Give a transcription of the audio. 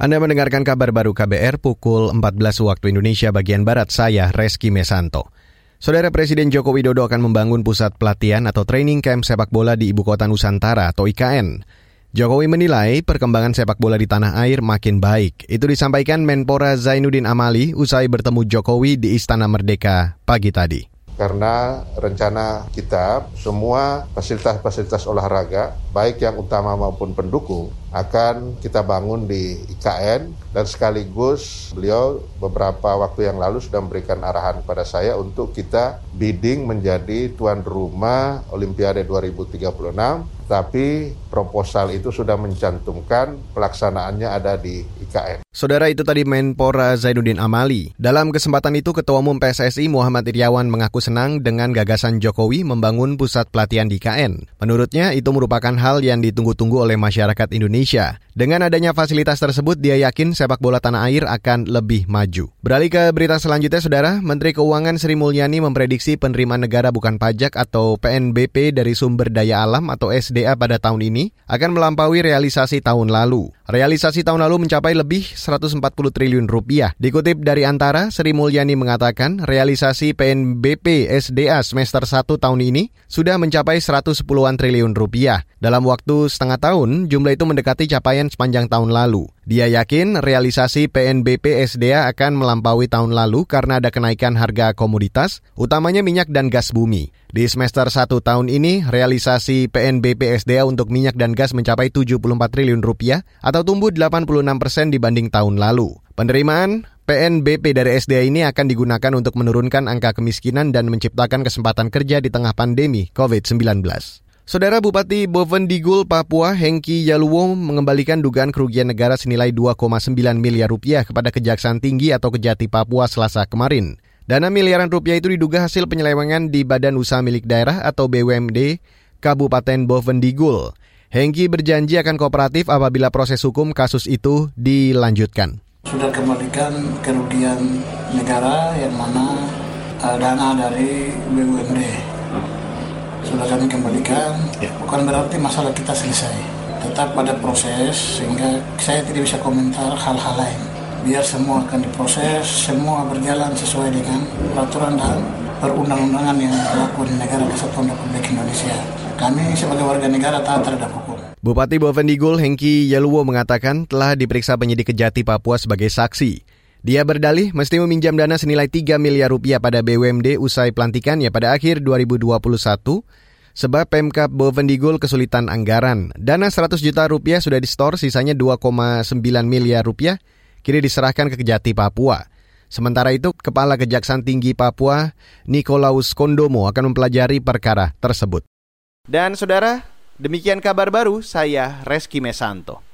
Anda mendengarkan kabar baru KBR pukul 14 waktu Indonesia bagian Barat, saya Reski Mesanto. Saudara Presiden Joko Widodo akan membangun pusat pelatihan atau training camp sepak bola di Ibu Kota Nusantara atau IKN. Jokowi menilai perkembangan sepak bola di tanah air makin baik. Itu disampaikan Menpora Zainuddin Amali usai bertemu Jokowi di Istana Merdeka pagi tadi karena rencana kita semua fasilitas-fasilitas olahraga baik yang utama maupun pendukung akan kita bangun di IKN dan sekaligus beliau beberapa waktu yang lalu sudah memberikan arahan kepada saya untuk kita bidding menjadi tuan rumah Olimpiade 2036 tapi proposal itu sudah mencantumkan pelaksanaannya ada di IKN. Saudara itu tadi Menpora Zainuddin Amali. Dalam kesempatan itu Ketua Umum PSSI Muhammad Iriawan mengaku senang dengan gagasan Jokowi membangun pusat pelatihan di IKN. Menurutnya itu merupakan hal yang ditunggu-tunggu oleh masyarakat Indonesia. Indonesia. Dengan adanya fasilitas tersebut, dia yakin sepak bola tanah air akan lebih maju. Beralih ke berita selanjutnya, Saudara. Menteri Keuangan Sri Mulyani memprediksi penerimaan negara bukan pajak atau PNBP dari sumber daya alam atau SDA pada tahun ini akan melampaui realisasi tahun lalu. Realisasi tahun lalu mencapai lebih 140 triliun rupiah. Dikutip dari Antara, Sri Mulyani mengatakan realisasi PNBP SDA semester 1 tahun ini sudah mencapai 110-an triliun rupiah. Dalam waktu setengah tahun, jumlah itu mendekati capaian sepanjang tahun lalu. Dia yakin realisasi PNBP SDA akan melampaui tahun lalu karena ada kenaikan harga komoditas, utamanya minyak dan gas bumi. Di semester 1 tahun ini, realisasi PNBP SDA untuk minyak dan gas mencapai 74 triliun rupiah atau tumbuh 86 persen dibanding tahun lalu. Penerimaan PNBP dari SDA ini akan digunakan untuk menurunkan angka kemiskinan dan menciptakan kesempatan kerja di tengah pandemi COVID-19. Saudara Bupati Bovendigul, Papua, Hengki Yaluwo mengembalikan dugaan kerugian negara senilai 2,9 miliar rupiah kepada Kejaksaan Tinggi atau Kejati Papua selasa kemarin. Dana miliaran rupiah itu diduga hasil penyelewengan di Badan Usaha Milik Daerah atau BUMD Kabupaten Bovendigul. Hengki berjanji akan kooperatif apabila proses hukum kasus itu dilanjutkan. Sudah kembalikan kerugian negara yang mana uh, dana dari BUMD sudah kami kembalikan. Ya. bukan berarti masalah kita selesai. Tetap pada proses sehingga saya tidak bisa komentar hal-hal lain. Biar semua akan diproses semua berjalan sesuai dengan peraturan dan perundang-undangan yang berlaku di negara kesatuan Republik Indonesia. Kami sebagai warga negara taat terhadap hukum. Bupati Bovendigul Hengki Yeluwo mengatakan telah diperiksa penyidik Kejati Papua sebagai saksi. Dia berdalih mesti meminjam dana senilai 3 miliar rupiah pada BUMD usai pelantikannya pada akhir 2021 sebab Pemkap Bovendigul kesulitan anggaran. Dana 100 juta rupiah sudah distor, sisanya 2,9 miliar rupiah kini diserahkan ke Kejati Papua. Sementara itu, Kepala Kejaksaan Tinggi Papua, Nikolaus Kondomo akan mempelajari perkara tersebut. Dan saudara, Demikian kabar baru, saya Reski Mesanto.